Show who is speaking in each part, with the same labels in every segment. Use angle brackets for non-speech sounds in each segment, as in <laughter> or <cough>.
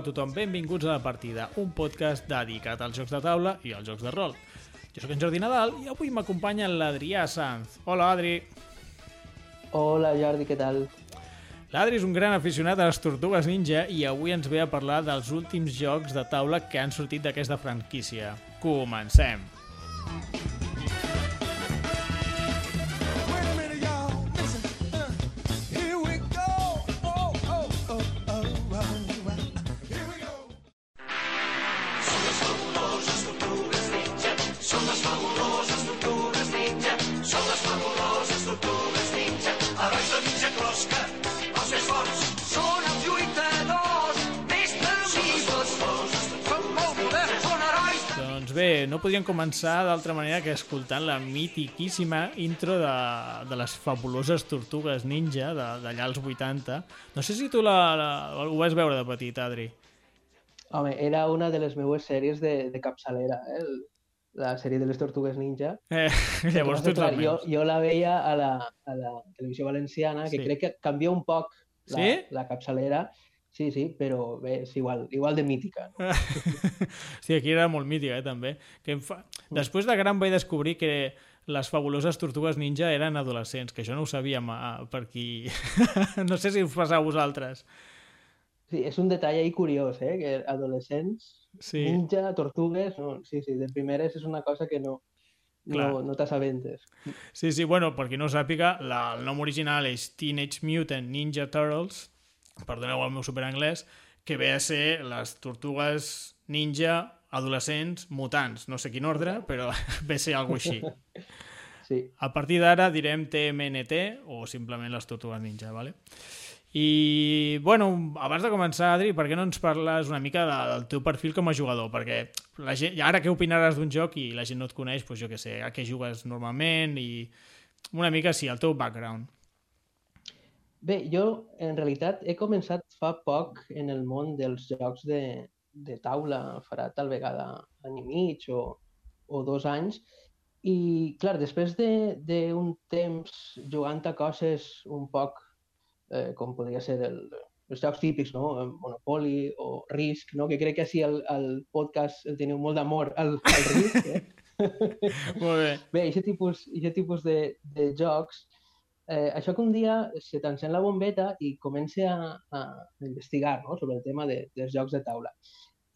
Speaker 1: Hola, a tothom, benvinguts a La Partida, un podcast dedicat als jocs de taula i als jocs de rol. Jo sóc en Jordi Nadal i avui m'acompanya l'Adrià Sanz. Hola, Adri.
Speaker 2: Hola Jordi, què tal?
Speaker 1: L'Adri és un gran aficionat a les Tortugues Ninja i avui ens ve a parlar dels últims jocs de taula que han sortit d'aquesta franquícia. Comencem!
Speaker 3: Wait
Speaker 1: Doncs bé, no podríem començar d'altra manera que escoltant la mitiquíssima intro de, de les fabuloses Tortugues Ninja de- d'allà als 80. No sé si tu la, la, ho vas veure de petit, Adri.
Speaker 2: Home, era una de les meues sèries de, de capçalera, eh? La sèrie de les Tortugues Ninja.
Speaker 1: Eh, <laughs> llavors
Speaker 2: clar,
Speaker 1: els
Speaker 2: jo, jo la veia a la, a la televisió valenciana, que
Speaker 1: Sí.
Speaker 2: crec que canvia un poc la,
Speaker 1: Sí?
Speaker 2: la capçalera. Sí, sí, però bé, és igual, igual de mítica. No? <laughs>
Speaker 1: Sí, aquí era molt mítica, eh, també. Que fa... Després de gran vaig descobrir que les fabuloses tortugues ninja eren adolescents, que això no ho sabíem ah, per aquí. <laughs> no sé si us passa a vosaltres.
Speaker 2: Sí, és un detall ahí curiós, eh? Que adolescents,
Speaker 1: Sí.
Speaker 2: ninja, tortugues, no, sí, sí, de primeres és una cosa que no,
Speaker 1: Clar.
Speaker 2: no, no t'assabentes.
Speaker 1: Sí, sí, bueno, per qui no sàpiga, la, el nom original és Teenage Mutant Ninja Turtles, perdoneu el meu superanglès, que ve a ser les tortugues ninja adolescents mutants. No sé quin ordre, però <laughs> ve a ser alguna així. <laughs>
Speaker 2: Sí.
Speaker 1: A partir d'ara direm TMNT o simplement les Tortugues Ninja, ¿vale? I, bueno, abans de començar, Adri, per què no ens parles una mica de- del teu perfil com a jugador? Perquè la gent, ara què opinaràs d'un joc i la gent no et coneix, doncs jo què sé, a què jugues normalment i una mica, sí, el teu background.
Speaker 2: Bé, jo en realitat he començat fa poc en el món dels jocs de, de taula, farà tal vegada any i mig o, o dos anys, i clar, després de- d'un temps jugant a coses un poc eh, com podria ser el, els jocs típics, no? Monopoly o Risk, no? que crec que així al, al podcast el teniu molt d'amor al, al Risk, eh? <laughs>
Speaker 1: Molt bé.
Speaker 2: Bé, aquest tipus, aquest tipus de, de jocs, eh, això que un dia se t'encén la bombeta i comença a, a investigar no? sobre el tema de, dels jocs de taula.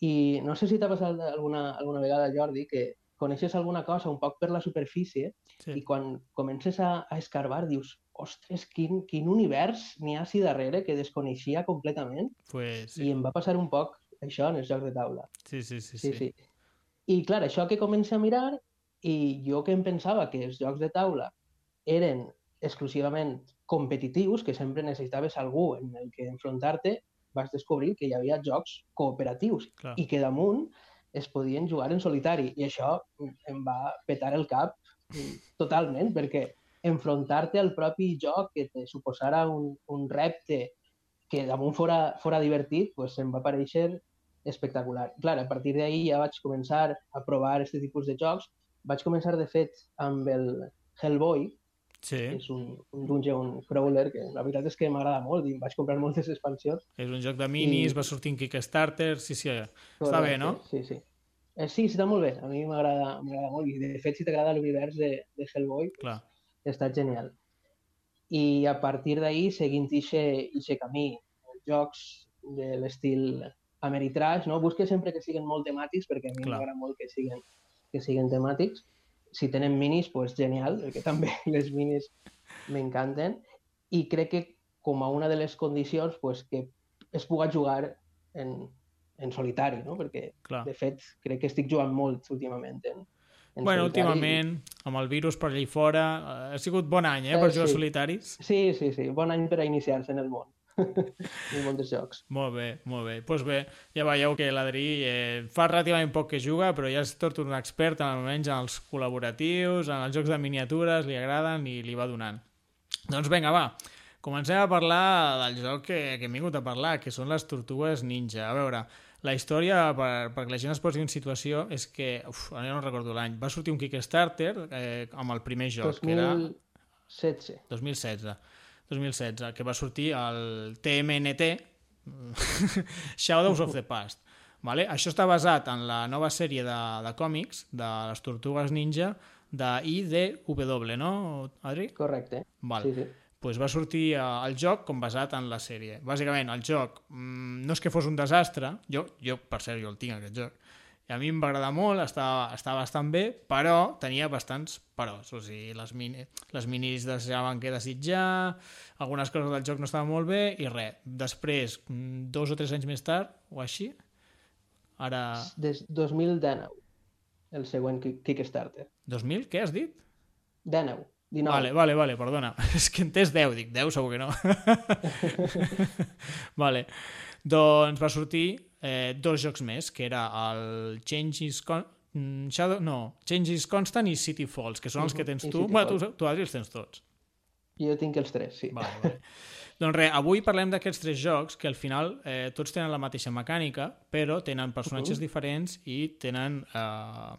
Speaker 2: I no sé si t'ha passat alguna, alguna vegada, Jordi, que coneixes alguna cosa un poc per la superfície
Speaker 1: Sí.
Speaker 2: i quan comences a, a escarbar dius ostres, quin, quin univers n'hi ha així darrere que desconeixia completament
Speaker 1: Pues,
Speaker 2: i
Speaker 1: sí.
Speaker 2: em va passar un poc això en els jocs de taula.
Speaker 1: Sí, sí, sí,
Speaker 2: Sí,
Speaker 1: sí.
Speaker 2: sí. I clar, això que comença a mirar i jo que em pensava que els jocs de taula eren exclusivament competitius, que sempre necessitaves algú en el que enfrontar-te, vas descobrir que hi havia jocs cooperatius
Speaker 1: Clar.
Speaker 2: i que damunt es podien jugar en solitari. I això em va petar el cap mm, totalment, perquè enfrontar-te al propi joc que te suposara un, un repte que damunt fora, fora divertit, pues, em va parèixer espectacular. Clar, a partir d'ahir ja vaig començar a provar aquest tipus de jocs. Vaig començar, de fet, amb el Hellboy,
Speaker 1: Sí,
Speaker 2: és un, un dungeon crawler, que la veritat és que m'agrada molt i em vaig comprar moltes expansions.
Speaker 1: és un joc de minis,
Speaker 2: I-
Speaker 1: va sortir en Kickstarter, sí, sí, està bé, no?
Speaker 2: Sí, sí. Eh, sí, està molt bé. A mi m'agrada m'agrada molt. I, de fet, si t'agrada l'univers de, de Hellboy,
Speaker 1: Clar.
Speaker 2: està genial. I a partir d'ahir, seguint aquest camí, jocs de l'estil Ameritrash, no? busque sempre que siguin molt temàtics, perquè a mi m'agrada molt que siguin, que siguin temàtics. Si tenen minis, pues genial, perquè també <laughs> les minis m'encanten. I crec que com a una de les condicions pues, que es pugui jugar en, en solitari, no? perquè
Speaker 1: Clar.
Speaker 2: de fet crec que estic jugant molt últimament en, en
Speaker 1: Bueno, últimament, amb el virus per allà i fora, eh, ha sigut bon any, eh, per
Speaker 2: Eh,
Speaker 1: jugar
Speaker 2: sí.
Speaker 1: solitaris.
Speaker 2: Sí, sí, sí, bon any per a iniciar-se en el món. <laughs> munt de jocs.
Speaker 1: Molt bé, molt bé. Doncs pues bé, ja veieu que l'Adri eh, fa relativament poc que juga, però ja és tot un expert, almenys en els col·laboratius, en els jocs de miniatures, li agraden i li va donant. Doncs vinga, va, comencem a parlar del joc que, que hem vingut a parlar, que són les Tortugues Ninja. A veure, la història, per, perquè la gent es posi en situació, és que, uf, ara no recordo l'any, va sortir un Kickstarter eh, amb el primer joc, que era
Speaker 2: 2016.
Speaker 1: 2016. 2016, que va sortir el TMNT, <laughs> Shadows of the Past. Vale? Això està basat en la nova sèrie de, de còmics de les Tortugues Ninja de IDW, no, Adri?
Speaker 2: Correcte.
Speaker 1: Val.
Speaker 2: Sí, sí.
Speaker 1: pues va sortir eh, el joc com basat en la sèrie. Bàsicament, el joc mm, no és que fos un desastre, jo, jo per cert, jo el tinc, aquest joc, i a mi em va agradar molt, estava, estava bastant bé, però tenia bastants peròs, o sigui, les, mini, les minis deixaven que desitjar, algunes coses del joc no estaven molt bé, i res, després, mm, dos o tres anys més tard, o així, ara...
Speaker 2: Des 2019, el següent Ki- Kickstarter.
Speaker 1: 2000, què has dit?
Speaker 2: 19, 19.
Speaker 1: Vale, vale, vale, perdona. <laughs> És que he entès 10, dic 10 segur que no. <laughs> <laughs> vale. Doncs va sortir eh, dos jocs més, que era el Change is Con mm, Shadow, no, Change is Constant i City Falls, que són els que
Speaker 2: Mhm,
Speaker 1: tens
Speaker 2: i
Speaker 1: tu.
Speaker 2: City
Speaker 1: Bueno, tu, tu els tens tots.
Speaker 2: Jo tinc els tres, sí.
Speaker 1: Vale, vale. <laughs> doncs res, avui parlem d'aquests tres jocs que al final eh, tots tenen la mateixa mecànica, però tenen personatges diferents i tenen, eh,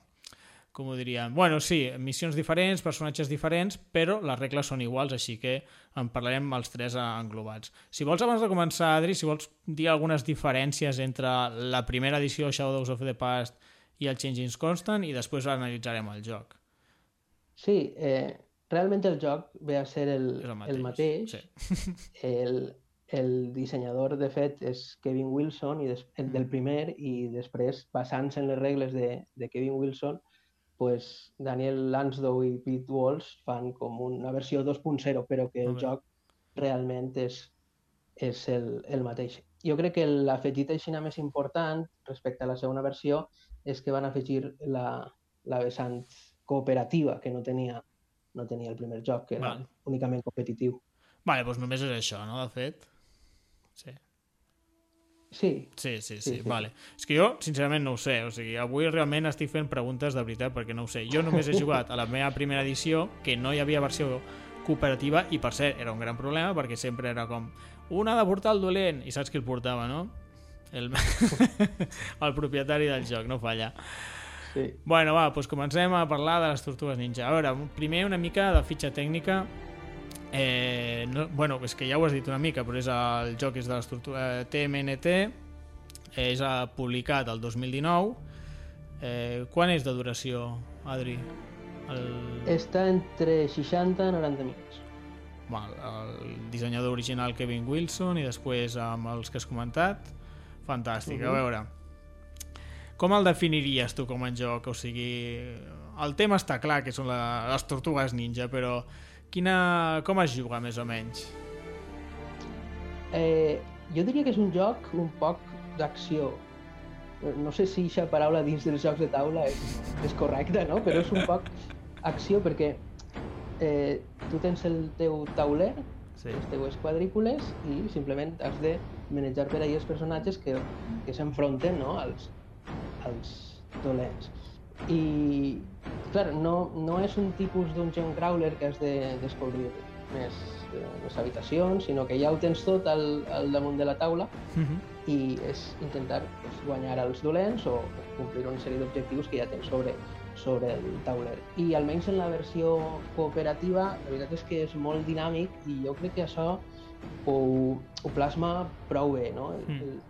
Speaker 1: com ho diríem, bueno, sí, missions diferents, personatges diferents, però les regles són iguals, així que en parlarem els tres englobats. Si vols, abans de començar, Adri, si vols dir algunes diferències entre la primera edició Shadows of the Past i el Changing Constant i després analitzarem el joc.
Speaker 2: Sí, eh, realment el joc ve a ser el,
Speaker 1: el
Speaker 2: el mateix.
Speaker 1: Sí. <laughs>
Speaker 2: El, el dissenyador, de fet, és Kevin Wilson, i des, el
Speaker 1: Mm.
Speaker 2: del primer, i després, basant-se en les regles de, de Kevin Wilson, pues, Daniel Lansdowne i Pete Walsh fan com una versió 2.0, però que el joc realment és, és el, el mateix. Jo crec que l'afegit així més important respecte a la segona versió és que van afegir la, la vessant cooperativa que no tenia, no tenia el primer joc, que era
Speaker 1: Val.
Speaker 2: únicament competitiu.
Speaker 1: Vale, doncs només és això, no, de fet? Sí.
Speaker 2: Sí,
Speaker 1: Sí, sí, sí,
Speaker 2: Sí,
Speaker 1: vale. És que jo, sincerament, no ho sé. O sigui, avui realment estic fent preguntes de veritat perquè no ho sé. Jo només he <laughs> jugat a la meva primera edició, que no hi havia versió cooperativa, i per cert, era un gran problema perquè sempre era com un ha de portar el dolent, i saps qui el portava, no? El, <laughs> el propietari del joc, no falla.
Speaker 2: sí.
Speaker 1: Bueno, va, doncs comencem a parlar de les tortugues ninja. A veure, primer una mica de fitxa tècnica. Eh, no, bueno, és que ja ho has dit una mica, però és el joc és de les tortugues TMNT, és eh, publicat el 2019. Eh, quan és de duració, Adri? El,
Speaker 2: Està entre 60 i 90 minuts.
Speaker 1: Val, el dissenyador original Kevin Wilson i després amb els que has comentat. Fantàstic, a
Speaker 2: Mhm.
Speaker 1: veure. Com el definiries tu com a joc? O sigui, el tema està clar que són la, les tortugues ninja, però quina, com es juga més o menys?
Speaker 2: Eh, jo diria que és un joc un poc d'acció. No sé si aquesta paraula dins dels jocs de taula és, és correcta, no? però és un poc acció perquè eh, tu tens el teu tauler,
Speaker 1: Sí.
Speaker 2: les teues quadrícules i simplement has de manejar per ahir els personatges que, que s'enfronten no? als, als dolents. I, clar, no, no és un tipus dungeon crawler que has de descobrir més, eh, més habitacions, sinó que ja ho tens tot al, al damunt de la taula
Speaker 1: Mhm.
Speaker 2: i és intentar pues, guanyar els dolents o complir una sèrie d'objectius que ja tens sobre, sobre el tauler. I almenys en la versió cooperativa, la veritat és que és molt dinàmic i jo crec que això ho, ho plasma prou bé, no? El,
Speaker 1: Mm.
Speaker 2: el,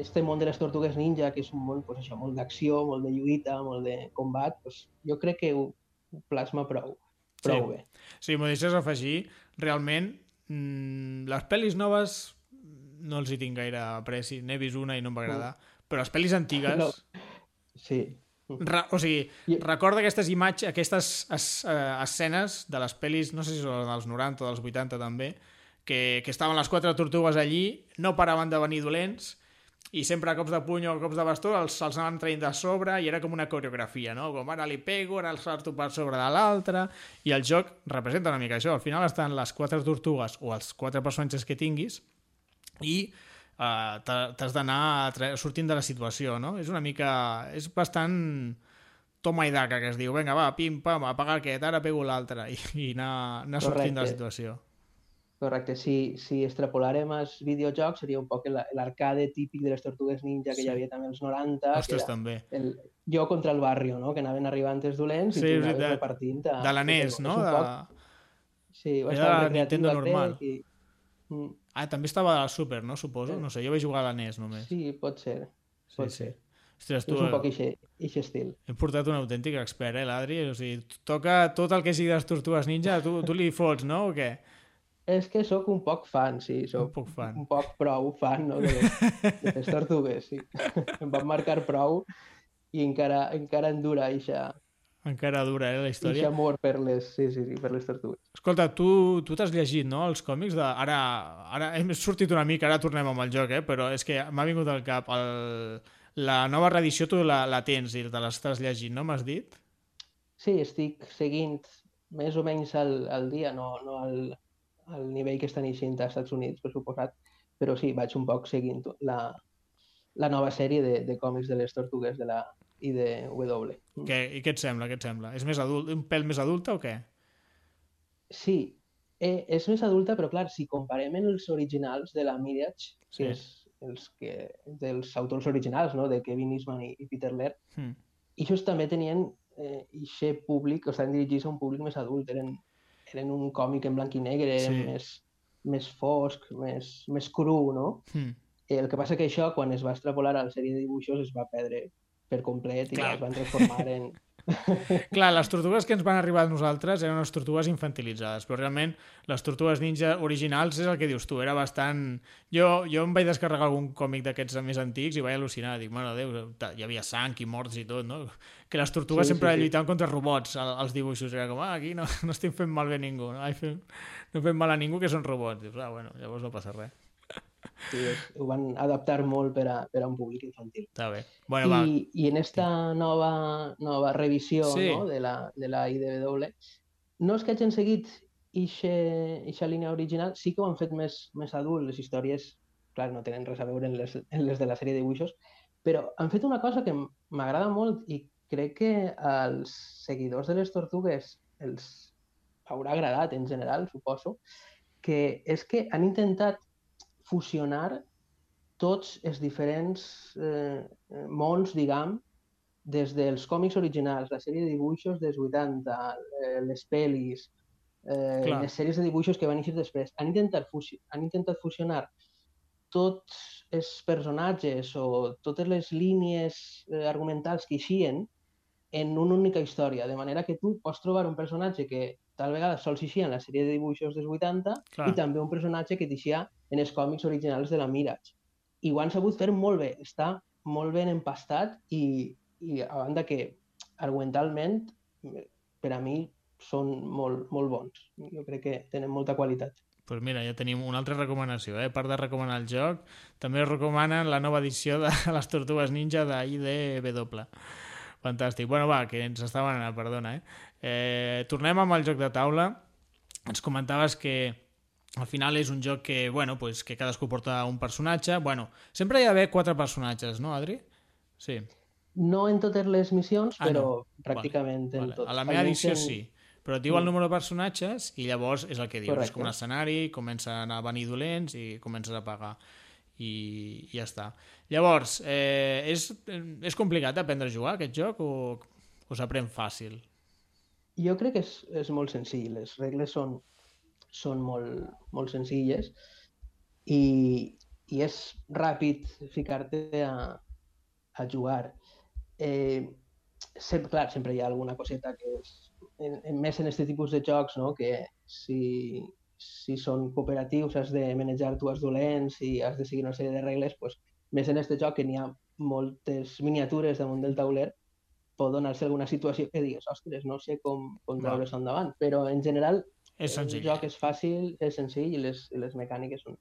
Speaker 2: este món de les tortugues ninja, que és un món pues, això, molt d'acció, molt de lluita, molt de combat, pues, jo crec que ho, plasma prou, prou
Speaker 1: Sí.
Speaker 2: bé.
Speaker 1: Si m'ho deixes afegir, realment mm, les pel·lis noves no els hi tinc gaire apreci. N'he vist una i no em va agradar. Però les pel·lis antigues...
Speaker 2: No. Sí.
Speaker 1: Re, o sigui,
Speaker 2: I-
Speaker 1: recorda aquestes imatges, aquestes es, eh, escenes de les pel·lis, no sé si són dels 90 o dels 80 també, que, que estaven les quatre tortugues allí, no paraven de venir dolents, i sempre a cops de puny o a cops de bastó els, els anaven traient de sobre i era com una coreografia, no? Com ara li pego, ara el salto per sobre de l'altre, i el joc representa una mica això. Al final estan les quatre tortugues o els quatre personatges que tinguis i eh, t'ha- t'has d'anar sortint de la situació, no? És una mica... És bastant toma i daca, que es diu, vinga, va, pim, pam, apagar aquest, ara pego l'altre, i, i anar, anar sortint de la situació.
Speaker 2: Correcte, si, si extrapolàrem els videojocs seria un poc la- l'arcade típic de les Tortugues Ninja que
Speaker 1: Sí.
Speaker 2: hi havia també als 90,
Speaker 1: Ostres, també.
Speaker 2: el, jo contra el barrio, no? que anaven arribant els dolents
Speaker 1: Sí,
Speaker 2: i tu anaves
Speaker 1: veritat.
Speaker 2: repartint. A,
Speaker 1: De la NES, no?
Speaker 2: poc-
Speaker 1: De...
Speaker 2: Sí, va
Speaker 1: Era
Speaker 2: estar
Speaker 1: de
Speaker 2: en recreativa,
Speaker 1: Nintendo normal.
Speaker 2: I... Mm,
Speaker 1: Ah, també estava a la Super, no? Suposo. No sé, jo vaig jugar a la NES només.
Speaker 2: Sí, pot ser. pot ser.
Speaker 1: Ostres, tu,
Speaker 2: És un poc ixe, ixe estil.
Speaker 1: hem portat un autèntic expert, eh, l'Adri? O sigui, toca tot el que sigui de les tortugues ninja, tu, tu li fots, no? O què?
Speaker 2: És que sóc un poc fan, sí. Soc
Speaker 1: Un poc fan.
Speaker 2: Un poc prou fan, no? De les, de les tortugues, sí. <laughs> em van marcar prou i encara, encara em dura eixa,
Speaker 1: Encara dura, eh, la història.
Speaker 2: amor per les, sí, sí, sí, per les tortugues.
Speaker 1: Escolta, tu tu t'has llegit, no?, els còmics de... Ara, ara hem sortit una mica, ara tornem amb el joc, eh? Però és que m'ha vingut al cap. El... La nova reedició tu la, la tens i te l'estàs llegint, no m'has dit?
Speaker 2: Sí, estic seguint més o menys al, al dia, no, no al, al nivell que estan eixint als Estats Units, per suposat, però sí, vaig un poc seguint la, la nova sèrie de, de còmics de les tortugues de la IDW.
Speaker 1: Què, I què et sembla? Què et sembla? És més adult, un pèl més adulta o què?
Speaker 2: Sí, eh, és més adulta, però clar, si comparem els originals de la Mirage,
Speaker 1: Sí.
Speaker 2: que és els que, dels autors originals, no? de Kevin Eastman i, i Peter Laird, i ells també tenien eh, ixe públic, o estaven dirigits a un públic més adult, eren, eren un còmic en blanc i negre,
Speaker 1: Sí.
Speaker 2: més, més fosc, més, més cru, no? Eh, el que passa que això, quan es va extrapolar a la sèrie de dibuixos, es va perdre per complet i
Speaker 1: Clar.
Speaker 2: es van transformar en...
Speaker 1: Clar, les tortugues que ens van arribar a nosaltres eren unes tortugues infantilitzades, però realment les tortugues ninja originals és el que dius tu, era bastant... Jo, jo em vaig descarregar algun còmic d'aquests més antics i vaig al·lucinar, dic, mare de Déu, hi havia sang i morts i tot, no? Que les tortugues
Speaker 2: Sí,
Speaker 1: sempre
Speaker 2: sí, sí.
Speaker 1: lluitaven contra robots al- als dibuixos, era com, ah, aquí no, <laughs> no estem fent malbé a ningú, no? Ai, fem, no fem mal a ningú que són robots. Dius, ah, bueno, llavors no passa res.
Speaker 2: Sí, ho van adaptar molt per a, per a un públic infantil.
Speaker 1: Està bé. Bueno, va,
Speaker 2: I, I en esta nova, nova revisió
Speaker 1: Sí.
Speaker 2: no, de, la, de la IDW, no és que hagin seguit eixa línia original, sí que ho han fet més, més adult. Les històries, clar, no tenen res a veure amb les, amb les de la sèrie de dibuixos, però han fet una cosa que m'agrada molt i crec que als seguidors de les tortugues els haurà agradat en general, suposo, que és que han intentat fusionar tots els diferents eh, eh, mons, diguem, des dels còmics originals, la sèrie de dibuixos dels 80, eh, les pel·lis, eh,
Speaker 1: Clar.
Speaker 2: les sèries de dibuixos que van eixir després, han intentat, han intentat fusionar tots els personatges o totes les línies eh, argumentals que eixien en una única història, de manera que tu pots trobar un personatge que tal vegada sols eixia en la sèrie de dibuixos dels 80
Speaker 1: Clar.
Speaker 2: i també un personatge que t'eixia en els còmics originals de la Mirage. I ho han sabut fer molt bé, està molt ben empastat i, i a banda que argumentalment per a mi són molt, molt bons. Jo crec que tenen molta qualitat.
Speaker 1: pues mira, ja tenim una altra recomanació. Eh? A part de recomanar el joc, també recomanen la nova edició de <laughs> les Tortugues Ninja d'IDW. Fantàstic. Bueno, va, que ens estaven perdona. Eh? Eh, tornem amb el joc de taula. Ens comentaves que al final és un joc que, bueno, pues, que cadascú porta un personatge. Bueno, sempre hi ha d'haver quatre personatges, no, Adri? Sí.
Speaker 2: No en totes les missions,
Speaker 1: Ah,
Speaker 2: però
Speaker 1: no.
Speaker 2: pràcticament en
Speaker 1: Vale.
Speaker 2: tots.
Speaker 1: A la meva edició
Speaker 2: en-
Speaker 1: sí. Però et diu el
Speaker 2: Mm.
Speaker 1: número de personatges i llavors és el que dius. És
Speaker 2: Correcte.
Speaker 1: com un escenari, comencen a venir dolents i comences a pagar. I, i ja està. Llavors, eh, és, és complicat aprendre a jugar aquest joc o, o s'aprèn fàcil?
Speaker 2: Jo crec que és, és molt senzill. Les regles són, són molt, molt senzilles i, i és ràpid ficar-te a, a jugar. Eh, sempre, clar, sempre hi ha alguna coseta que és, en, en, més en aquest tipus de jocs, no? que si, si són cooperatius has de manejar tu els dolents i has de seguir una sèrie de regles, pues, més en aquest joc que n'hi ha moltes miniatures damunt del tauler, pot donar-se alguna situació que digues, ostres, no sé com, com
Speaker 1: Va.
Speaker 2: treure-s'ho endavant, però en general
Speaker 1: És senzill.
Speaker 2: el joc és fàcil, és senzill i les, les mecàniques són,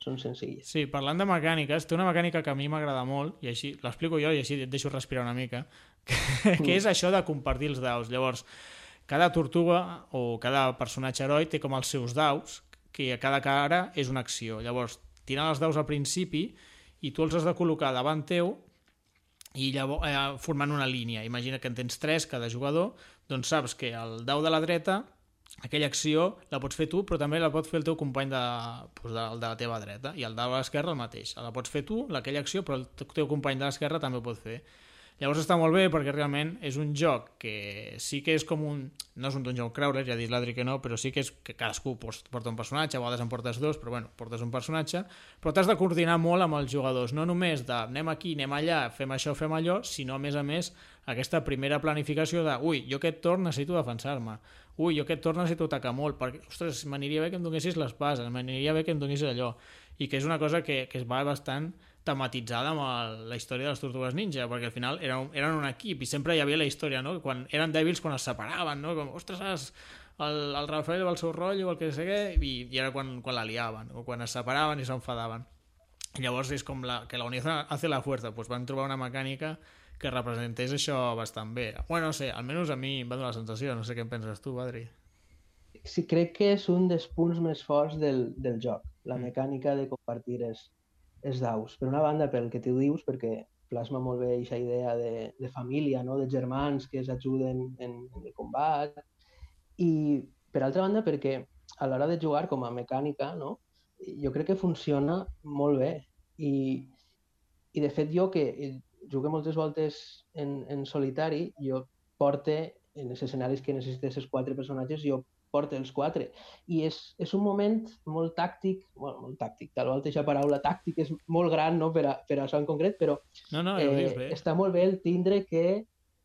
Speaker 2: són senzilles.
Speaker 1: Sí, parlant de mecàniques, té una mecànica que a mi m'agrada molt, i així l'explico jo i així et deixo respirar una mica, <laughs> que, que és això de compartir els daus. Llavors, cada tortuga o cada personatge heroi té com els seus daus, que a cada cara és una acció. Llavors, tiren els daus al principi i tu els has de col·locar davant teu i llavors eh, formant una línia. Imagina que en tens tres cada jugador, doncs saps que el dau de la dreta aquella acció la pots fer tu, però també la pot fer el teu company de, doncs de, de la teva dreta, i el de l'esquerra el mateix. La pots fer tu, aquella acció, però el teu company de l'esquerra també ho pot fer. Llavors està molt bé perquè realment és un joc que sí que és com un... No és un Dungeon Crawler, ja ha dit l'Adri que no, però sí que és que cadascú porta un personatge, a vegades en portes dos, però bueno, portes un personatge, però t'has de coordinar molt amb els jugadors, no només de anem aquí, anem allà, fem això, fem allò, sinó a més a més aquesta primera planificació de ui, jo aquest torn necessito defensar-me, ui, jo aquest torn necessito atacar molt, perquè, ostres, m'aniria bé que em donessis l'espasa, m'aniria bé que em donessis allò, i que és una cosa que, que es va bastant tematitzada amb el, la història de les Tortugues Ninja, perquè al final eren, eren un equip i sempre hi havia la història, no? Quan eren dèbils quan es separaven, no? Com, ostres, el, el Rafael va al seu rotllo el que sé i, i era quan, quan la liaven, o quan es separaven i s'enfadaven. Llavors és com la, que la unió hace la fuerza, pues van trobar una mecànica que representés això bastant bé. Bueno, no sé, almenys a mi em va donar la sensació, no sé què en penses tu, Adri.
Speaker 2: Sí, crec que és un dels punts més forts del, del joc, la
Speaker 1: Mm.
Speaker 2: mecànica de compartir els, els daus. Per una banda, pel que tu dius, perquè plasma molt bé aquesta idea de, de família, no? de germans que es ajuden en, en el combat, i per altra banda perquè a l'hora de jugar com a mecànica, no? jo crec que funciona molt bé. I, i de fet jo que jugué moltes voltes en, en solitari, jo porte en els escenaris que necessites els quatre personatges, jo porta els quatre. I és, és un moment molt tàctic, bueno, molt tàctic, tal volta aquesta paraula tàctic és molt gran no, per, a, per a això en concret, però
Speaker 1: No, no,
Speaker 2: eh,
Speaker 1: bé.
Speaker 2: està molt bé el tindre que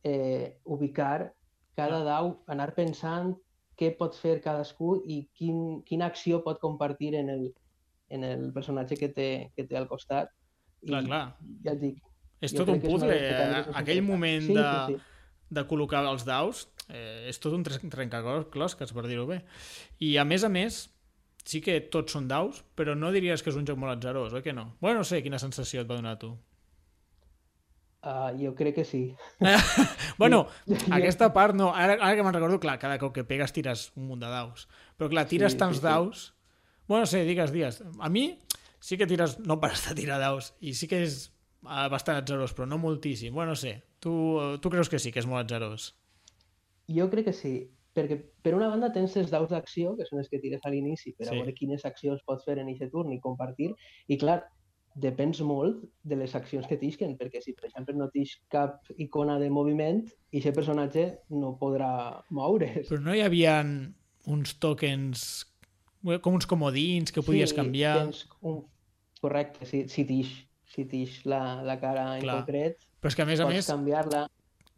Speaker 2: eh, ubicar cada dau, anar pensant què pot fer cadascú i quin, quina acció pot compartir en el, en el personatge que té, que té al costat.
Speaker 1: Clar,
Speaker 2: I,
Speaker 1: clar.
Speaker 2: Ja et dic,
Speaker 1: És
Speaker 2: jo
Speaker 1: tot un puzzle. eh? Aquell moment
Speaker 2: sí,
Speaker 1: de,
Speaker 2: sí, sí.
Speaker 1: de col·locar els daus eh, és tot un tren- trencaclosques, per dir-ho bé. I a més a més, sí que tots són daus, però no diries que és un joc molt atzarós, oi que no? Bueno, no sé quina sensació et va donar a tu.
Speaker 2: Uh, jo crec que sí. <laughs>
Speaker 1: Bueno, <laughs> aquesta part no. Ara, ara que me'n recordo, clar, cada cop que pegues tires un munt de daus. Però clar, tires
Speaker 2: Sí,
Speaker 1: tants
Speaker 2: sí, sí.
Speaker 1: daus... Bueno, no sé, digues, digues. A mi sí que tires... No pares de tirar daus. I sí que és bastant atzarós, però no moltíssim. Bueno, no sé. Tu, tu creus que sí, que és molt atzarós?
Speaker 2: Jo crec que sí, perquè per una banda tens els daus d'acció, que són els que tires a l'inici, per
Speaker 1: Sí.
Speaker 2: a veure quines accions pots fer en aquest turn i compartir, i clar, depens molt de les accions que t'isquen, perquè si, per exemple, no tens cap icona de moviment, i aquest personatge no podrà moure's.
Speaker 1: Però no hi havia uns tokens eh, com uns comodins que podies
Speaker 2: Sí,
Speaker 1: canviar.
Speaker 2: Tens un... Correcte, si, si tix, si tix la, la cara en
Speaker 1: Clar.
Speaker 2: concret,
Speaker 1: Però és que a més a
Speaker 2: pots
Speaker 1: més,
Speaker 2: canviar-la.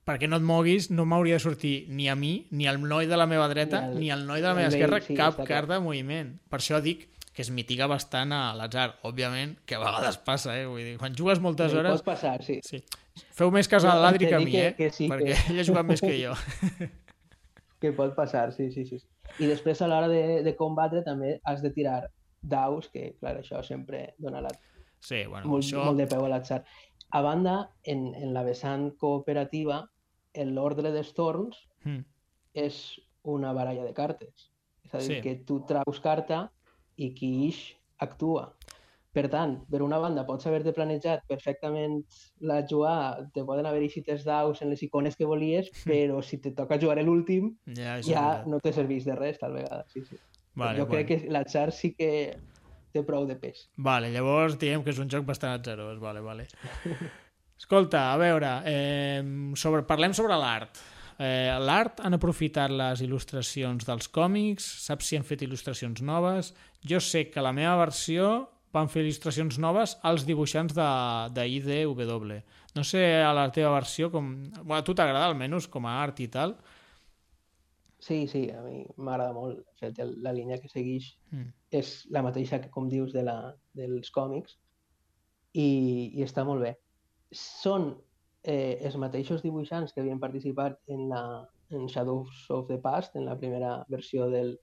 Speaker 1: perquè no et moguis, no m'hauria de sortir ni a mi, ni al noi de la meva dreta,
Speaker 2: Ni al-
Speaker 1: ni al noi de la meva esquerra,
Speaker 2: sí,
Speaker 1: cap carta de moviment. Per això dic que es mitiga bastant a l'atzar. Òbviament, que a vegades passa, eh? Vull dir, quan jugues moltes
Speaker 2: Sí,
Speaker 1: hores...
Speaker 2: Pot passar, sí.
Speaker 1: Sí. Feu més cas a l'Adri que a mi,
Speaker 2: que-
Speaker 1: eh?
Speaker 2: que sí,
Speaker 1: perquè
Speaker 2: que-
Speaker 1: ell ha jugat més que jo. <laughs>
Speaker 2: Que pot passar, sí, sí, sí. I després a l'hora de, de combatre també has de tirar daus, que clar, això sempre dona la,
Speaker 1: Sí, bueno,
Speaker 2: molt,
Speaker 1: això...
Speaker 2: molt de peu a l'atzar. A banda, en, en la vessant cooperativa, l'ordre dels torns
Speaker 1: Mm.
Speaker 2: és una baralla de cartes. És a dir,
Speaker 1: Sí.
Speaker 2: que tu traus carta i qui ix actua. Per tant, per una banda, pots haver-te planejat perfectament la jugada, te poden haver eixit els daus en les icones que volies, però si te toca jugar l'últim,
Speaker 1: Ja,
Speaker 2: ja
Speaker 1: veritat.
Speaker 2: no te serveix de res, tal vegada. Sí, sí.
Speaker 1: Vale,
Speaker 2: jo crec que l'atzar sí que té prou de pes.
Speaker 1: Vale, llavors diguem que és un joc bastant atzarós. Vale, vale. Escolta, a veure, eh, sobre, parlem sobre l'art. Eh, l'art han aprofitat les il·lustracions dels còmics, saps si han fet il·lustracions noves? Jo sé que la meva versió van fer il·lustracions noves als dibuixants de, de IDW. No sé a la teva versió com... Bueno, a tu t'agrada almenys com a art i tal?
Speaker 2: Sí, sí, a mi m'agrada molt. De fet, el, la línia que segueix
Speaker 1: Mm.
Speaker 2: és la mateixa que, com dius, de la, dels còmics i, i està molt bé. Són eh, els mateixos dibuixants que havien participat en, la, en Shadows of the Past, en la primera versió del,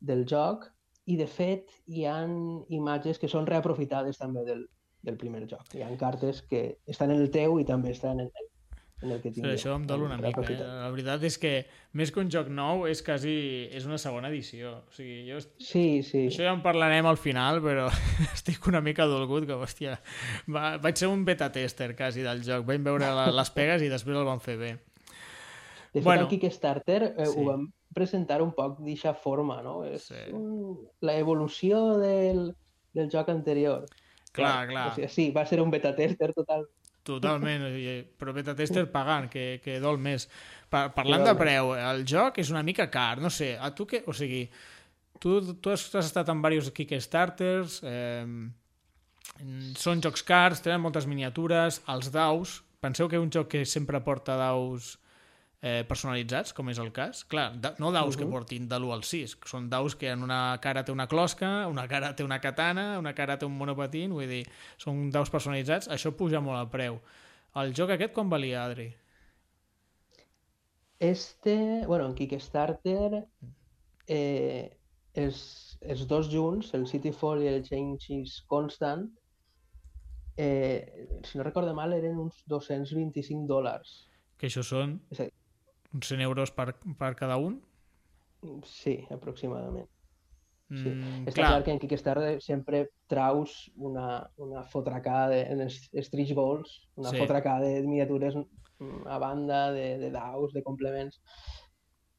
Speaker 2: del joc, i de fet hi han imatges que són reaprofitades també del, del primer joc. Hi han cartes que estan en el teu i també estan en el en el que
Speaker 1: Sí,
Speaker 2: tingueu.
Speaker 1: això em dol una mica. Eh? La veritat és que més que un joc nou és quasi és una segona edició. O sigui, jo est-
Speaker 2: Sí, sí.
Speaker 1: això ja en parlarem al final, però <laughs> estic una mica dolgut que, hòstia, va, vaig ser un beta tester quasi del joc. Vam veure la, les pegues i després el van fer bé.
Speaker 2: De fet,
Speaker 1: Bueno.
Speaker 2: el Kickstarter eh,
Speaker 1: Sí.
Speaker 2: ho vam presentar un poc d'eixa forma, no? És
Speaker 1: Sí.
Speaker 2: un... la evolució del, del joc anterior.
Speaker 1: Clar, clar.
Speaker 2: O sigui, sí, va ser un beta tester total.
Speaker 1: Totalment, però beta tester pagant, que, que dol més. Pa parlant de preu, el joc és una mica car, no sé, a tu què... O sigui, tu, tu has, has estat en diversos Kickstarters, eh, són jocs cars, tenen moltes miniatures, els daus, penseu que un joc que sempre porta daus eh, personalitzats, com és el cas. Clar, da, no daus que
Speaker 2: Mhm.
Speaker 1: portin de l'1 al 6, que són daus que en una cara té una closca, una cara té una katana, una cara té un monopatín, vull dir, són daus personalitzats, això puja molt el preu. El joc aquest com valia, Adri?
Speaker 2: Este, bueno, en Kickstarter, eh, els, els dos junts, el Cityfall i el Change is Constant, eh, si no recordo mal, eren uns 225 dòlars.
Speaker 1: Que això són
Speaker 2: És a dir,
Speaker 1: uns 100 euros per, per cada un?
Speaker 2: sí, aproximadament. Sí.
Speaker 1: Mm,
Speaker 2: Està clar. que en Kickstarter sempre traus una, una fotracada de, en els stretch goals, una
Speaker 1: Sí.
Speaker 2: fotracada de miniatures mm, a banda, de, de daus, de complements,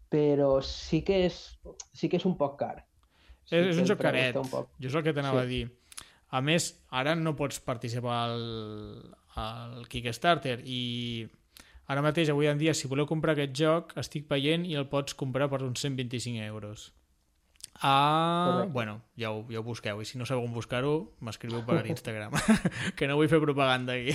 Speaker 2: però sí que és, sí que és un poc car. Sí
Speaker 1: és, és un joc caret,
Speaker 2: Un poc...
Speaker 1: jo és el que t'anava
Speaker 2: Sí.
Speaker 1: a dir. A més, ara no pots participar al, al Kickstarter i ara mateix, avui en dia, si voleu comprar aquest joc, estic veient i el pots comprar per uns 125 euros. Ah,
Speaker 2: Correcte.
Speaker 1: bueno, ja ho, ja ho busqueu. I si no sabeu on buscar-ho, m'escriviu per <laughs> Instagram. <laughs> Que no vull fer propaganda aquí.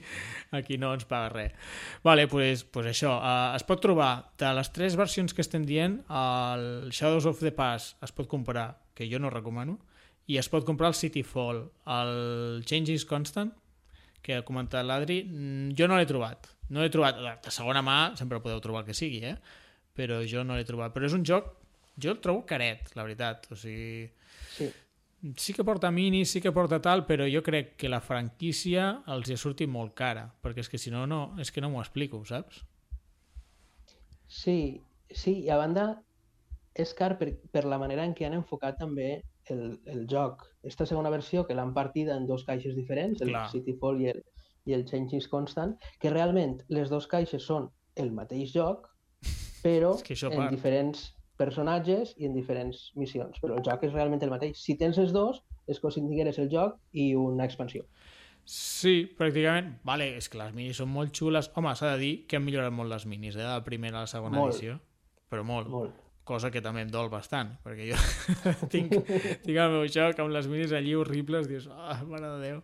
Speaker 1: <laughs> Aquí no ens paga res. Vale, pues, pues això, uh, es pot trobar. De les tres versions que estem dient el Shadows of the Past es pot comprar, que jo no recomano i es pot comprar el Cityfall el Change is Constant que ha comentat l'Adri, mm, jo no l'he trobat no l'he trobat, de segona mà sempre podeu trobar el que sigui, eh? però jo no l'he trobat però és un joc, jo el trobo caret la veritat, o sigui
Speaker 2: Sí,
Speaker 1: sí que porta minis, sí que porta tal, però jo crec que la franquícia els hi ha sortit molt cara, perquè és que si no, no és que no m'ho explico, saps?
Speaker 2: sí, sí, i a banda és car per, per la manera en què han enfocat també el, el joc. Esta segona versió, que l'han partida en dos caixes diferents, el
Speaker 1: Clar.
Speaker 2: Cityfall i el, i el Change is Constant, que realment les dues caixes són el mateix joc, <laughs> però
Speaker 1: És que
Speaker 2: en
Speaker 1: part.
Speaker 2: diferents personatges i en diferents missions. Però el joc és realment el mateix. Si tens els dos, és com si tingueres el joc i una expansió.
Speaker 1: Sí, pràcticament. Vale, és que les minis són molt xules. Home, s'ha de dir que han millorat molt les minis, eh, de la primera a la segona
Speaker 2: Molt.
Speaker 1: edició. Però molt.
Speaker 2: Molt.
Speaker 1: Cosa que també em dol bastant, perquè jo <laughs> <laughs> tinc, tinc el meu joc amb les minis allí horribles, dius, ah, mare de Déu.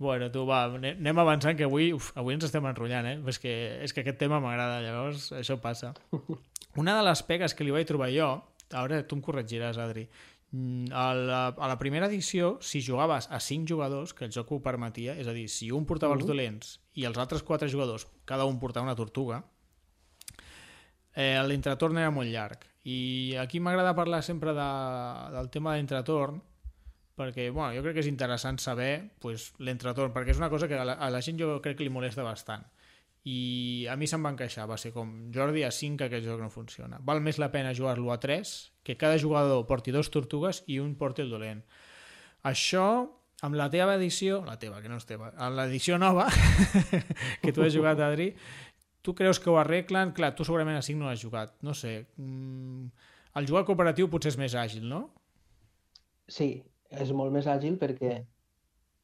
Speaker 1: Bueno, tu, va, ane- anem avançant, que avui, uf, avui ens estem enrotllant, eh? És que, és que aquest tema m'agrada, llavors això passa. <laughs> Una de les pegues que li vaig trobar jo, ara tu em corregiràs, Adri, mm, a la, a la primera edició, si jugaves a 5 jugadors, que el joc ho permetia, és a dir, si un portava els dolents i els altres 4 jugadors, cada un portava una tortuga, eh, l'entretorn era molt llarg. I aquí m'agrada parlar sempre de, del tema de l'entretorn, perquè bueno, jo crec que és interessant saber pues, l'entretorn, perquè és una cosa que a la, a la gent jo crec que li molesta bastant. I a mi se'm va encaixar, va ser com Jordi a 5 aquest joc no funciona. Val més la pena jugar-lo a 3, que cada jugador porti dos tortugues i un porti el dolent. Això, amb la teva edició, la teva, que no és teva, amb l'edició nova, <laughs> que tu has jugat, Adri, tu creus que ho arreglen? Clar, tu segurament a 5 no l'has jugat. No sé. Mm, el jugar cooperatiu potser és més àgil, no?
Speaker 2: Sí, és molt més àgil perquè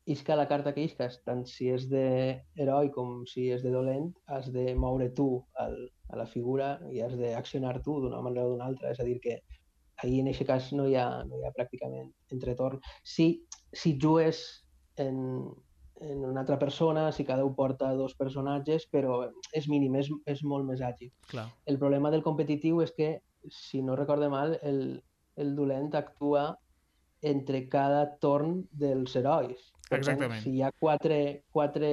Speaker 2: isca la carta que isques, tant si és d'heroi com si és de dolent, has de moure tu al, a la figura i has d'accionar tu d'una manera o d'una altra. És a dir, que ahir en aquest cas no hi ha, no hi ha pràcticament entretorn. Si, si jugues en, en una altra persona, si cada un porta dos personatges, però és mínim, és, és molt més àgil.
Speaker 1: Clar.
Speaker 2: El problema del competitiu és que, si no recorde mal, el, el dolent actua entre cada torn dels herois. Per tant,
Speaker 1: Exactament.
Speaker 2: si hi ha quatre, quatre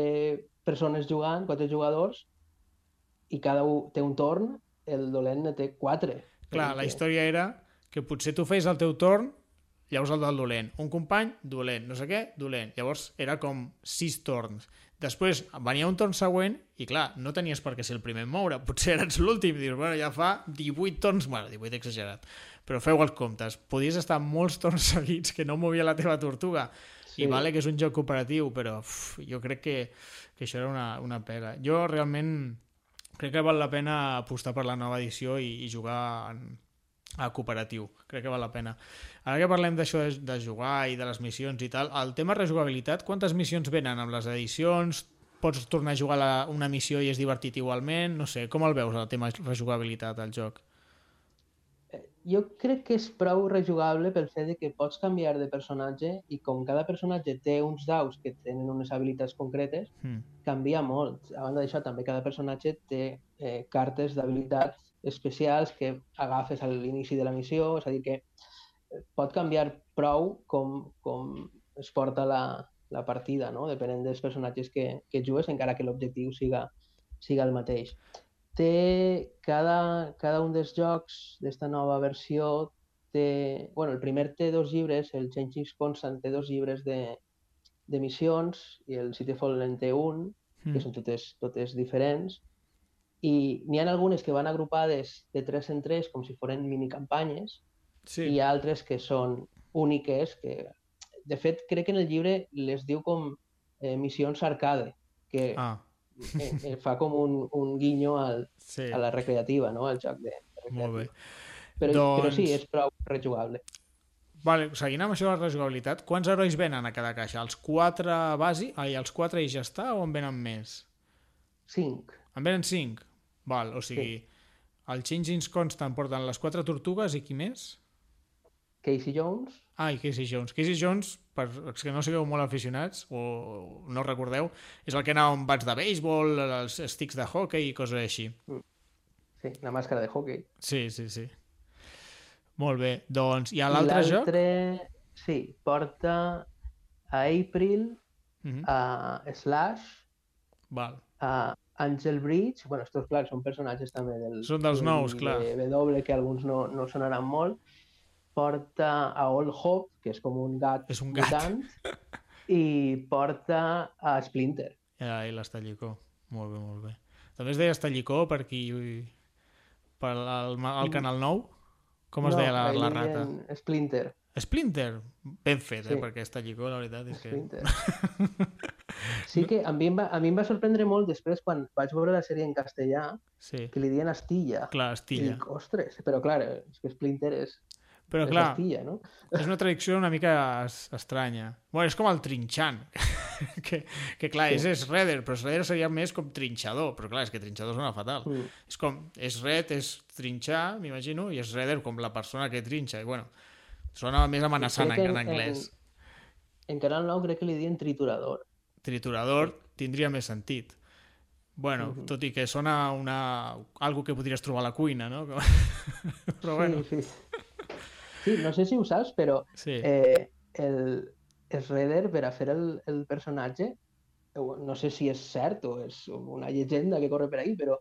Speaker 2: persones jugant, quatre jugadors, i cada un té un torn, el dolent ne té quatre.
Speaker 1: Clar, la història era que potser tu feies el teu torn, llavors el del dolent. Un company, dolent. No sé què, dolent. Llavors era com sis torns. Després venia un torn següent i, clar, no tenies per què ser el primer en moure. <laughs> Potser eres l'últim. Dius, bueno, ja fa 18 torns... Bueno, 18 exagerat. Però feu els comptes. Podies estar molts torns <laughs> seguits que no movia la teva tortuga. I
Speaker 2: Sí.
Speaker 1: vale que és un joc cooperatiu, però uf, jo crec que, que això era una, una pega. Jo realment crec que val la pena apostar per la nova edició i, i jugar en, a cooperatiu. Crec que val la pena. Ara que parlem d'això de, de jugar i de les missions i tal, el tema rejugabilitat, quantes missions venen amb les edicions? Pots tornar a jugar la, una missió i és divertit igualment? No sé, com el veus, el tema rejugabilitat al joc?
Speaker 2: Jo crec que és prou rejugable pel fet de que pots canviar de personatge i com cada personatge té uns daus que tenen unes habilitats concretes,
Speaker 1: Hmm.
Speaker 2: canvia molt. A banda d'això, també cada personatge té eh, cartes d'habilitats especials que agafes a l'inici de la missió, és a dir, que eh, pot canviar prou com, com es porta la, la partida, no? depenent dels personatges que, que jugues, encara que l'objectiu siga, siga el mateix. Té cada, cada un dels jocs d'esta nova versió té... Bueno, el primer té dos llibres, el Changing Constant té dos llibres de, de missions i el City Fallen té un,
Speaker 1: Mm.
Speaker 2: que són totes, totes diferents, i n'hi ha algunes que van agrupades de 3 en 3 com si foren minicampanyes,
Speaker 1: Sí.
Speaker 2: i hi ha altres que són úniques, que de fet crec que en el llibre les diu com eh, missions arcade, que
Speaker 1: Ah,
Speaker 2: eh, eh, fa com un, un guinyo al,
Speaker 1: sí.
Speaker 2: a la recreativa, no? al joc de, de
Speaker 1: Molt bé.
Speaker 2: recreativa. Però, però sí,
Speaker 1: Doncs-
Speaker 2: és prou rejugable.
Speaker 1: Vale, seguint amb això de la rejugabilitat, quants herois venen a cada caixa? Els quatre basi... Ai, els quatre i ja està o en venen més?
Speaker 2: 5.
Speaker 1: En venen cinc? Val, o sigui, el Changing Constant porten les quatre tortugues i qui més?
Speaker 2: Casey Jones,
Speaker 1: Ah, i Casey Jones. Casey Jones, per els que no sigueu molt aficionats o no recordeu, és el que anava amb bats de béisbol, els sticks de hockey i coses així.
Speaker 2: sí, la màscara de hockey.
Speaker 1: Sí, sí, sí. Molt bé, doncs, i a l'altre joc?
Speaker 2: l'altre, sí, porta a April,
Speaker 1: Mhm.
Speaker 2: a Slash,
Speaker 1: Val.
Speaker 2: a Angel Bridge, bueno, estos clar, són personatges també del,
Speaker 1: Són dels
Speaker 2: del
Speaker 1: nous, clar.
Speaker 2: W, que alguns no, no sonaran molt. Porta a All Hope, que és com un gat
Speaker 1: És un gat.
Speaker 2: mutant, i porta a Splinter.
Speaker 1: Ja, i l'estallicó. Molt bé, molt bé. També es deia estallicó per aquí... Per al, al Canal 9? Com es
Speaker 2: no,
Speaker 1: deia la, la rata?
Speaker 2: Splinter.
Speaker 1: Splinter. Ben fet, eh?
Speaker 2: Sí.
Speaker 1: Perquè estallicó, la veritat és que...
Speaker 2: Sí que a mi, em va, a mi em va sorprendre molt després quan vaig veure la sèrie en castellà
Speaker 1: Sí,
Speaker 2: que li diuen Astilla.
Speaker 1: clar,
Speaker 2: I
Speaker 1: estilla.
Speaker 2: dic, ostres, però clar, és que Splinter és,
Speaker 1: Però clar,
Speaker 2: Astilla, no?
Speaker 1: és una traducció una mica es- estranya. Bueno, és com el trinxant, <laughs> que, que clar,
Speaker 2: Sí.
Speaker 1: és, és Redder, però Redder seria més com trinxador, però clar, és que trinxador sona fatal.
Speaker 2: Mm.
Speaker 1: És com, és red, és trinxar, m'imagino, i és Redder com la persona que trinxa, i bueno, sona més amenaçant en, en anglès.
Speaker 2: En, en Canal 9 crec que li diuen triturador.
Speaker 1: Triturador tindria més sentit. Bueno,
Speaker 2: Mhm.
Speaker 1: tot i que sona una... algo que podries trobar a la cuina, no? <laughs> Però bueno,
Speaker 2: Sí, sí. Sí, no sé si ho saps, però
Speaker 1: sí.
Speaker 2: eh, el, el Redder per a fer el, el personatge, eh, no sé si és cert o és una llegenda que corre per ahí, però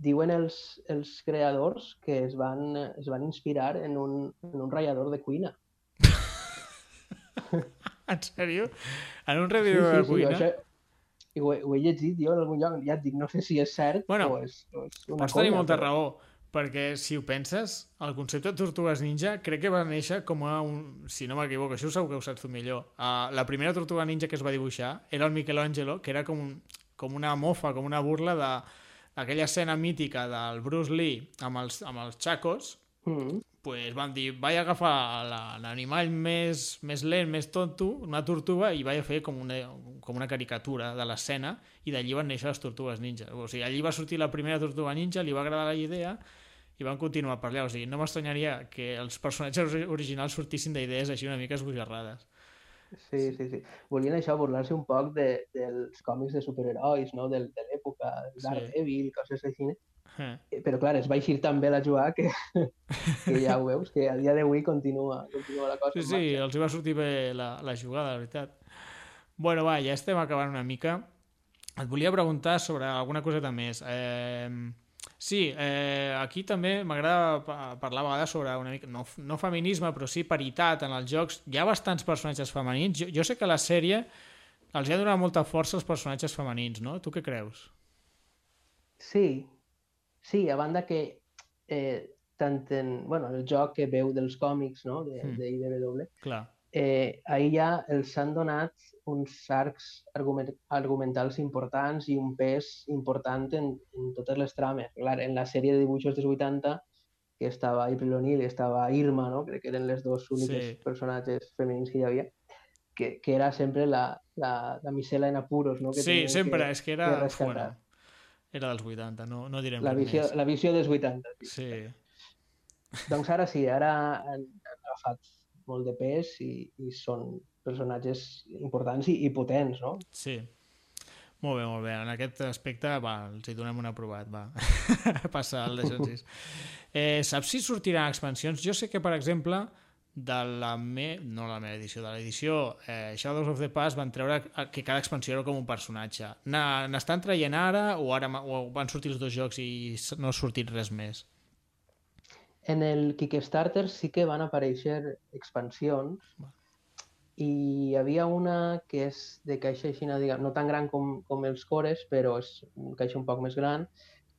Speaker 2: diuen els, els creadors que es van, es van inspirar en un, en un ratllador de cuina. <laughs>
Speaker 1: En sèrio? En un
Speaker 2: Sí,
Speaker 1: review de
Speaker 2: sí, sí,
Speaker 1: cuina?
Speaker 2: això, ho, he, ho he llegit jo en algun lloc, ja et dic, no sé si és cert
Speaker 1: Bueno,
Speaker 2: o és, o és una
Speaker 1: Pots tenir
Speaker 2: conya,
Speaker 1: molta
Speaker 2: però-
Speaker 1: raó, perquè si ho penses, el concepte de Tortugues Ninja crec que va néixer com a un... Si no m'equivoco, això segur que ho saps tu millor. Uh, la primera Tortuga Ninja que es va dibuixar era el Michelangelo, que era com, un, com una mofa, com una burla de aquella escena mítica del Bruce Lee amb els, amb els xacos,
Speaker 2: Mm,
Speaker 1: pues van dir, vaig agafar la- l'animal més, més lent, més tonto, una tortuga, i vaig fer com una, com una caricatura de l'escena, i d'allí van néixer les tortugues ninja. O sigui, allí va sortir la primera tortuga ninja, li va agradar la idea, i van continuar per allà. O sigui, no m'estranyaria que els personatges ori- originals sortissin d'idees així una mica esbojarrades.
Speaker 2: Sí, sí, sí. Volien això, burlar-se un poc de, dels còmics de superherois, no? Del, de l'època,
Speaker 1: Sí.
Speaker 2: Daredevil, coses així.
Speaker 1: Eh,
Speaker 2: Però clar, es va eixir tan bé la jugar que, que ja ho veus, que a dia d'avui continua, continua la cosa.
Speaker 1: Sí, sí,
Speaker 2: marxa.
Speaker 1: els va sortir bé la, la jugada, la veritat. Bueno, va, ja estem acabant una mica. Et volia preguntar sobre alguna coseta més. Eh, Sí, eh, aquí també m'agrada pa- parlar a vegades sobre una mica, no, no feminisme, però sí paritat en els jocs. Hi ha bastants personatges femenins. Jo, jo sé que la sèrie els ha donat molta força als personatges femenins, no? Tu què creus?
Speaker 2: Sí, sí, a banda que eh, tant en, bueno, el joc que veu dels còmics, no?, de,
Speaker 1: Mm.
Speaker 2: de IDW,
Speaker 1: Clar.
Speaker 2: eh, ahir ja els han donat uns arcs argument, argumentals importants i un pes important en, en totes les trames. Clar, en la sèrie de dibuixos dels 80, que estava April O'Neil i estava Irma, no? crec que eren les dos úniques
Speaker 1: Sí.
Speaker 2: personatges femenins que hi havia, que, que era sempre la, la, la misela en apuros, no? que
Speaker 1: Sí, sempre,
Speaker 2: que,
Speaker 1: és que
Speaker 2: que
Speaker 1: era...
Speaker 2: rescatar.
Speaker 1: Era dels 80, no, no direm
Speaker 2: la, visió,
Speaker 1: més.
Speaker 2: la visió dels 80. sí.
Speaker 1: Sí,
Speaker 2: Doncs ara sí, ara han, han agafat molt de pes i, i són personatges importants i, i potents, no?
Speaker 1: sí. Molt bé, molt bé. En aquest aspecte, va, els hi donem un aprovat, va. <laughs> Passa al Deixen 6. <laughs> Eh, saps si sortiran expansions? Jo sé que, per exemple, de la me... no la meva edició, de l'edició eh, Shadows of the Past van treure que cada expansió era com un personatge. Na- N'estan traient ara o ara o van sortir els dos jocs i no ha sortit res més?
Speaker 2: En el Kickstarter sí que van aparèixer expansions i hi havia una que és de caixa aixina, diguem, no tan gran com, com els cores, però és una caixa un poc més gran,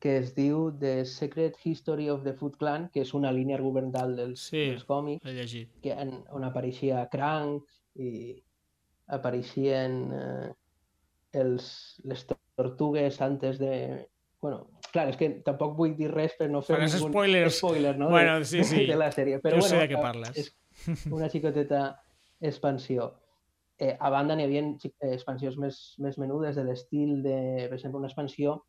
Speaker 2: que es diu The Secret History of the Foot Clan, que és una línia argumental dels,
Speaker 1: Sí.
Speaker 2: dels còmics,
Speaker 1: L'he llegit.
Speaker 2: que en, on apareixia Crank i apareixien eh, els, les tortugues antes de... Bueno, clar, és que tampoc vull dir res per no fer
Speaker 1: Faràs
Speaker 2: ningún
Speaker 1: spoilers.
Speaker 2: spoiler no?
Speaker 1: Bueno,
Speaker 2: de,
Speaker 1: sí, sí.
Speaker 2: de la sèrie. Però
Speaker 1: Jo sé
Speaker 2: bueno,
Speaker 1: de què
Speaker 2: eh,
Speaker 1: parles.
Speaker 2: És una xicoteta expansió. Eh, a banda n'hi havia eh, expansions més, més menudes de l'estil de, per exemple, una expansió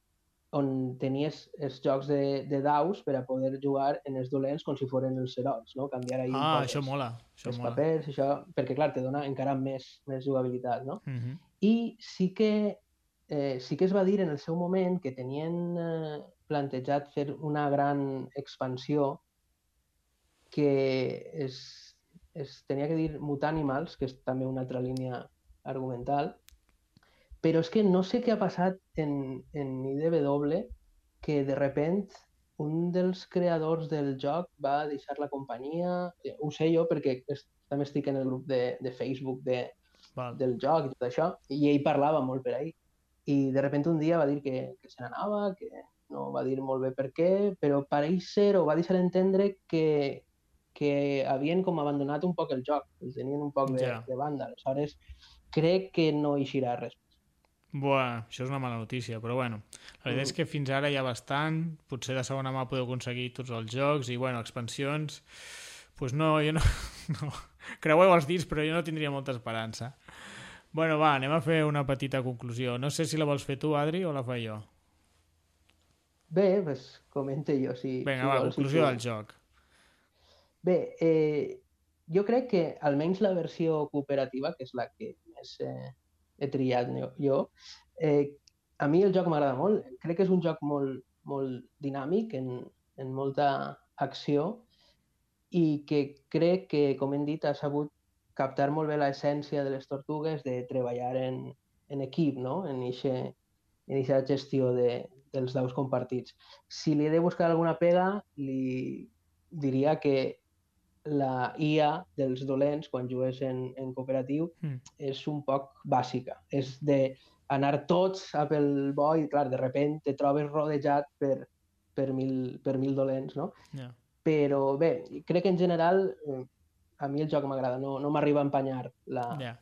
Speaker 2: on tenies els jocs de, de daus per a poder jugar en els dolents com si foren els herois, no? Canviar ahí
Speaker 1: Ah, això mola. Això
Speaker 2: els
Speaker 1: mola.
Speaker 2: papers, això, perquè clar, te dona encara més, més jugabilitat, no?
Speaker 1: Mhm.
Speaker 2: I sí que, eh, sí que es va dir en el seu moment que tenien eh, plantejat fer una gran expansió que es, es tenia que dir Mutanimals, que és també una altra línia argumental, però és que no sé què ha passat en, en IDW que de repent un dels creadors del joc va deixar la companyia, eh, ho sé jo perquè es, també estic en el grup de, de Facebook de,
Speaker 1: Val.
Speaker 2: del joc i tot això, i ell parlava molt per ahí. I de repente un dia va dir que, que se n'anava, que no va dir molt bé per què, però pareix ser o va deixar entendre que, que havien com abandonat un poc el joc, el tenien un poc de,
Speaker 1: Ja.
Speaker 2: de banda. Aleshores, crec que no eixirà res.
Speaker 1: Buah, això és una mala notícia, però bueno, la veritat és que fins ara hi ha bastant, potser de segona mà podeu aconseguir tots els jocs i, bueno, expansions, pues no, jo no, <laughs> no, creueu els dits, però jo no tindria molta esperança. Bueno, va, anem a fer una petita conclusió. No sé si la vols fer tu, Adri, o la faig jo.
Speaker 2: Bé, pues, comente jo si,
Speaker 1: Vinga,
Speaker 2: si
Speaker 1: va,
Speaker 2: vols.
Speaker 1: conclusió
Speaker 2: tu-
Speaker 1: del joc.
Speaker 2: Bé, eh, jo crec que almenys la versió cooperativa, que és la que més eh, he triat jo- eh, a mi el joc m'agrada molt. Crec que és un joc molt, molt dinàmic, en, en molta acció, i que crec que, com hem dit, ha sabut captar molt bé l'essència de les tortugues de treballar en, en equip, no? en aquesta gestió de, dels daus compartits. Si li he de buscar alguna pega, li diria que la IA dels dolents, quan jugues en, en cooperatiu,
Speaker 1: Mm.
Speaker 2: és un poc bàsica. És de anar tots a pel bo i, clar, de repent te trobes rodejat per, per, mil, per mil dolents, no?
Speaker 1: Ja.
Speaker 2: Però bé, crec que en general eh, a mi el joc m'agrada, no, no m'arriba a empanyar la...
Speaker 1: Ja.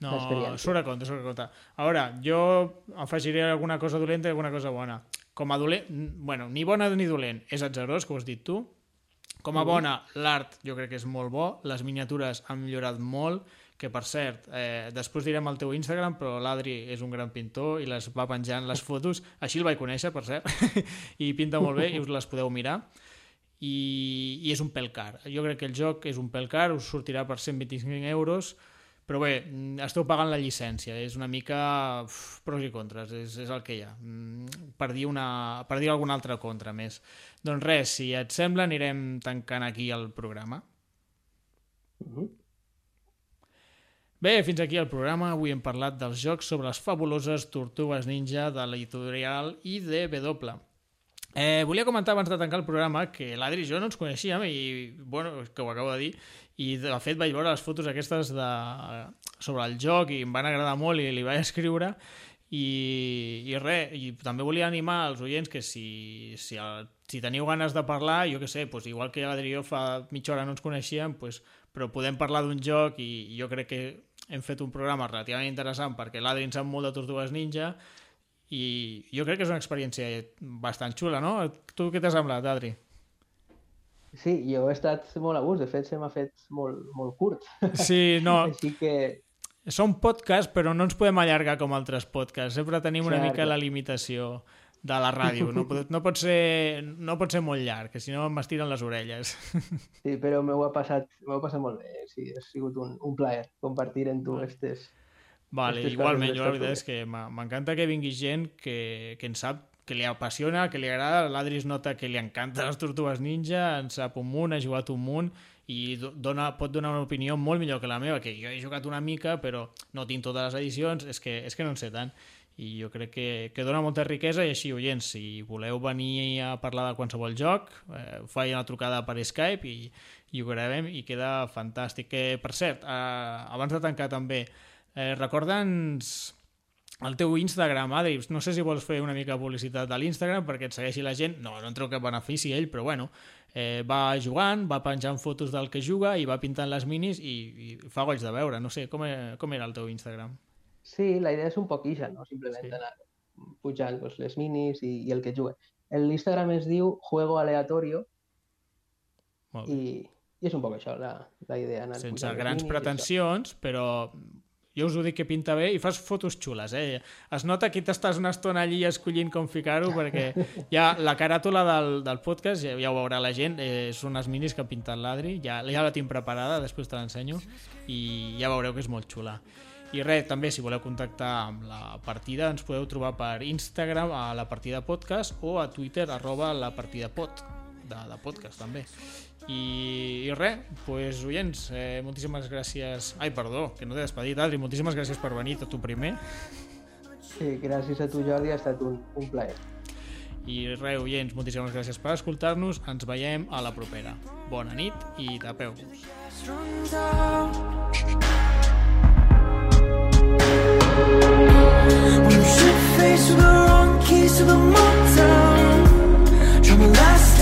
Speaker 1: No, surt a compte, surt a compte. A veure, jo afegiré alguna cosa dolenta i alguna cosa bona. Com a dolent, bueno, ni bona ni dolent, és atzerós, que ho has dit tu. Com a bona, l'art jo crec que és molt bo, les miniatures han millorat molt, que per cert, eh, després direm el teu Instagram, però l'Adri és un gran pintor i les va penjant les fotos, així el vaig conèixer, per cert, <laughs> i pinta molt bé i us les podeu mirar. I, i és un pèl car. Jo crec que el joc és un pèl car, us sortirà per 125 euros, però bé, mm, esteu pagant la llicència, és una mica uf, pros i contres, és, és el que hi ha. Mm, Per dir, una, per dir alguna altra contra més. Doncs res, si et sembla, anirem tancant aquí el programa.
Speaker 2: Mhm.
Speaker 1: Bé, fins aquí el programa. Avui hem parlat dels jocs sobre les fabuloses Tortugues Ninja de l'editorial IDW. Eh, volia comentar abans de tancar el programa que l'Adri i jo no ens coneixíem i, bueno, que ho acabo de dir, i de fet vaig veure les fotos aquestes de, sobre el joc i em van agradar molt i li vaig escriure i, i res, i també volia animar els oients que si, si, el, si teniu ganes de parlar, jo que sé, doncs igual que l'Adri i jo fa mitja hora no ens coneixíem, doncs, però podem parlar d'un joc i jo crec que hem fet un programa relativament interessant perquè l'Adri en sap molt de Tortugues Ninja i jo crec que és una experiència bastant xula, no? Tu què t'ha semblat, Adri?
Speaker 2: Sí, jo he estat molt a gust, de fet se m'ha fet molt, molt curt.
Speaker 1: Sí, no, <laughs>
Speaker 2: Així que
Speaker 1: som podcast, però no ens podem allargar com altres podcasts. Sempre tenim una
Speaker 2: Cert.
Speaker 1: mica la limitació de la ràdio. No pot, no pot, ser, no pot ser molt llarg, que si no m'estiren les orelles.
Speaker 2: sí, però m'ho ha passat, m'ho ha passat molt bé. Sí, ha sigut un, un plaer compartir amb tu estes...
Speaker 1: Vale,
Speaker 2: Aquestes
Speaker 1: igualment, jo la veritat és que m'encanta que vingui gent que, que en sap, que li apassiona, que li agrada. L'Adri es nota que li encanten les Tortugues Ninja, en sap un munt, ha jugat un munt i do- dona, pot donar una opinió molt millor que la meva, que jo he jugat una mica, però no tinc totes les edicions, és que, és que no en sé tant. I jo crec que, que dona molta riquesa i així, oients, si voleu venir a parlar de qualsevol joc, eh, faig una trucada per Skype i, i ho gravem i queda fantàstic. Que, per cert, eh, abans de tancar també, eh, recorda'ns el teu Instagram, Adri, no sé si vols fer una mica de publicitat de l'Instagram perquè et segueixi la gent, no, no en treu cap benefici ell, però bueno, eh, va jugant, va penjant fotos del que juga i va pintant les minis i, i fa goig de veure, no sé, com, e- com era el teu Instagram?
Speaker 2: Sí, la idea és un poc ixa, no? Simplement
Speaker 1: Sí.
Speaker 2: anar pujant doncs, les minis i, i el que juga. L'Instagram es diu Juego Aleatorio
Speaker 1: Molt bé.
Speaker 2: i, i és un poc això, la, la idea. Anar
Speaker 1: Sense grans pretensions, però jo us ho dic que pinta bé i fas fotos xules, eh? Es nota que t'estàs una estona allí escollint com ficar-ho perquè ja la caràtula del, del podcast, ja, ja ho veurà la gent, eh, són unes minis que ha pintat l'Adri, ja, ja la tinc preparada, després te l'ensenyo i ja veureu que és molt xula. I res, també, si voleu contactar amb la partida, ens podeu trobar per Instagram a la partida podcast o a Twitter arroba la partida pot, de, de podcast també. I, i res, pues, oients, eh, moltíssimes gràcies... Ai, perdó, que no t'he despedit, Adri, moltíssimes gràcies per venir, tot tu primer.
Speaker 2: Sí, gràcies a tu, Jordi, ha estat un, un plaer.
Speaker 1: I res, oients, moltíssimes gràcies per escoltar-nos. Ens veiem a la propera. Bona nit i tapeu-vos.
Speaker 4: When you should face with the wrong keys to the motel. Trouble